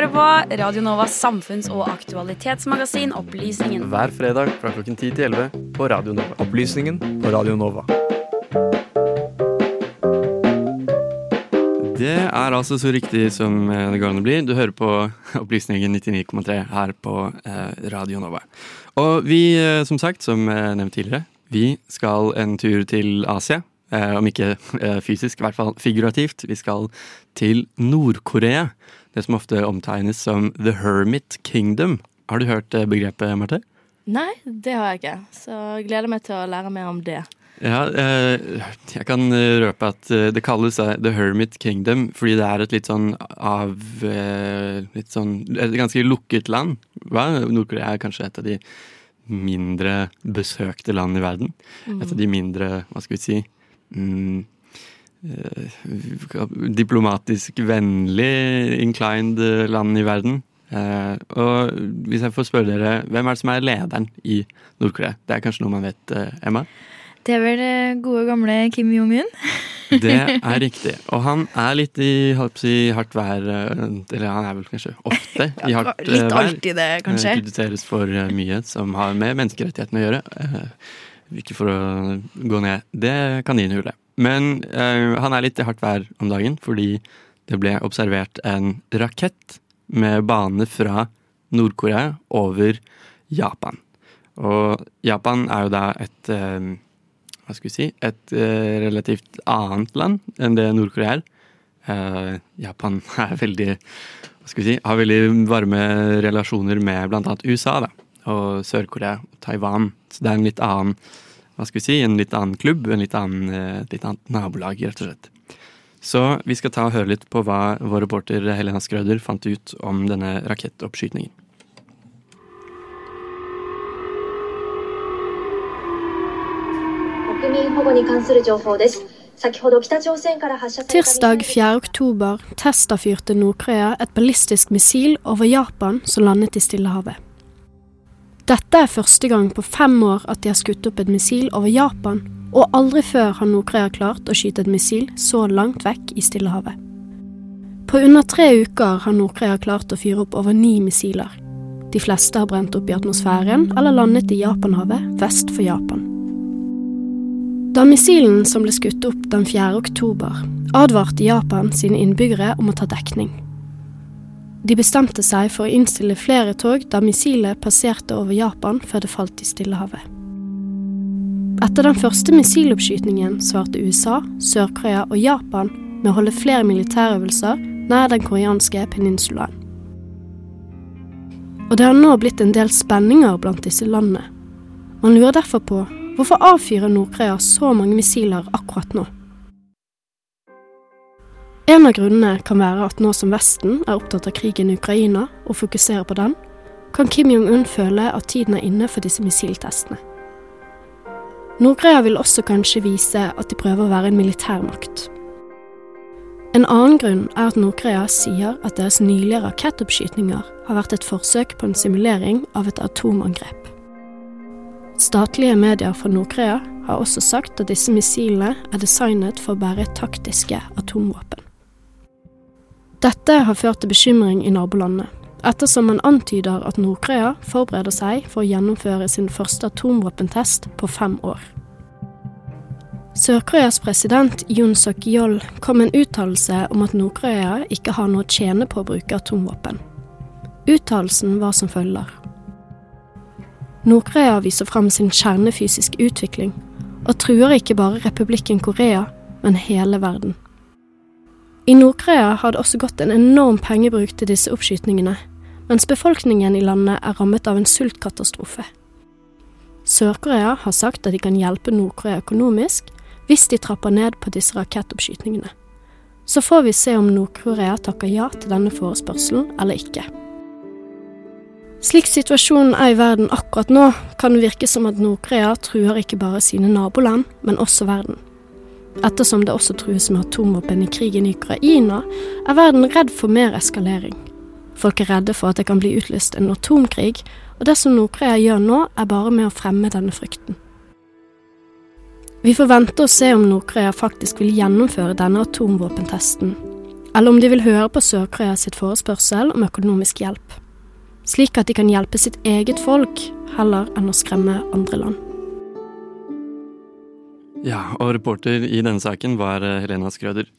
hører på Radio Novas samfunns- og aktualitetsmagasin Opplysningen. Hver fredag fra klokken 10 til 11 på Radio Nova. Opplysningen på Radio Nova. Det er altså så riktig som eh, det går an å bli. Du hører på Opplysningen 99,3 her på eh, Radio Nova. Og vi, eh, som sagt, som nevnt tidligere, vi skal en tur til Asia. Eh, om ikke fysisk, i hvert fall figurativt. Vi skal til Nord-Korea. Det som ofte omtegnes som The Hermit Kingdom. Har du hørt eh, begrepet, Marte? Nei, det har jeg ikke. Så jeg gleder meg til å lære mer om det. Ja, eh, jeg kan eh, røpe at det kalles The Hermit Kingdom fordi det er et litt sånn av Litt sånn Et ganske lukket land. Nord-Korea er kanskje et av de mindre besøkte land i verden. Et av de mindre, hva skal vi si mm, Diplomatisk vennlig inclined eh, land i verden. Eh, og hvis jeg får spørre dere, hvem er det som er lederen i Nord-Korea? Det er kanskje noe man vet, eh, Emma? Det er vel gode gamle Kim Jong-un. Det er riktig. Og han er litt i si, hardt vær eh, Eller han er vel kanskje ofte i hardt vær. Litt alltid det, kanskje. Eh, Kritiseres for eh, mye som har med menneskerettighetene å gjøre. Ikke for å gå ned det kaninhullet. Men uh, han er litt i hardt vær om dagen fordi det ble observert en rakett med bane fra Nord-Korea over Japan. Og Japan er jo da et uh, hva skal vi si, et uh, relativt annet land enn det Nord-Korea er. Japan er veldig, hva skal vi si, har veldig varme relasjoner med blant annet USA da, og Sør-Korea og Taiwan. Så det er en litt annen, hva skal vi si, en litt annen klubb, en litt annen, et litt annet nabolag, rett og slett. Så vi skal ta og høre litt på hva vår reporter Helena Skrøder fant ut om denne rakettoppskytningen. Tirsdag 4. oktober testavfyrte Nord-Korea et ballistisk missil over Japan som landet i Stillehavet. Dette er første gang på fem år at de har skutt opp et missil over Japan, og aldri før har Nord-Korea klart å skyte et missil så langt vekk i Stillehavet. På under tre uker har Nord-Korea klart å fyre opp over ni missiler. De fleste har brent opp i atmosfæren eller landet i Japanhavet vest for Japan. Da missilen som ble skutt opp den 4. oktober, advarte Japan sine innbyggere om å ta dekning. De bestemte seg for å innstille flere tog da missilet passerte over Japan før det falt i Stillehavet. Etter den første missiloppskytingen svarte USA, Sør-Korea og Japan med å holde flere militærøvelser nær den koreanske peninsulaen. Og det har nå blitt en del spenninger blant disse landene. Man lurer derfor på hvorfor avfyrer Nord-Korea så mange missiler akkurat nå? En av grunnene kan være at nå som Vesten er opptatt av krigen i Ukraina og fokuserer på den, kan Kim Jong-un føle at tiden er inne for disse missiltestene. Nord-Korea vil også kanskje vise at de prøver å være en militærmakt. En annen grunn er at Nord-Korea sier at deres nylige rakettoppskytninger har vært et forsøk på en simulering av et atomangrep. Statlige medier fra Nord-Korea har også sagt at disse missilene er designet for å bære taktiske atomvåpen. Dette har ført til bekymring i nabolandet, ettersom man antyder at Nord-Korea forbereder seg for å gjennomføre sin første atomvåpentest på fem år. Sør-Koreas president Yun Suk-yeol kom med en uttalelse om at Nord-Korea ikke har noe å tjene på å bruke atomvåpen. Uttalelsen var som følger. Nord-Korea viser frem sin kjernefysiske utvikling, og truer ikke bare republikken Korea, men hele verden. I Nord-Korea har det også gått en enorm pengebruk til disse oppskytningene, mens befolkningen i landet er rammet av en sultkatastrofe. Sør-Korea har sagt at de kan hjelpe Nord-Korea økonomisk hvis de trapper ned på disse rakettoppskytningene. Så får vi se om Nord-Korea takker ja til denne forespørselen eller ikke. Slik situasjonen er i verden akkurat nå, kan det virke som at Nord-Korea truer ikke bare sine naboland, men også verden. Ettersom det også trues med atomvåpen i krigen i Ukraina, er verden redd for mer eskalering. Folk er redde for at det kan bli utlyst en atomkrig, og det som Nord-Korea gjør nå, er bare med å fremme denne frykten. Vi får vente og se om Nord-Korea faktisk vil gjennomføre denne atomvåpentesten. eller om de vil høre på Sør-Korea sitt forespørsel om økonomisk hjelp, slik at de kan hjelpe sitt eget folk heller enn å skremme andre land. Ja, og reporter i denne saken var eh, Helena Skrøder.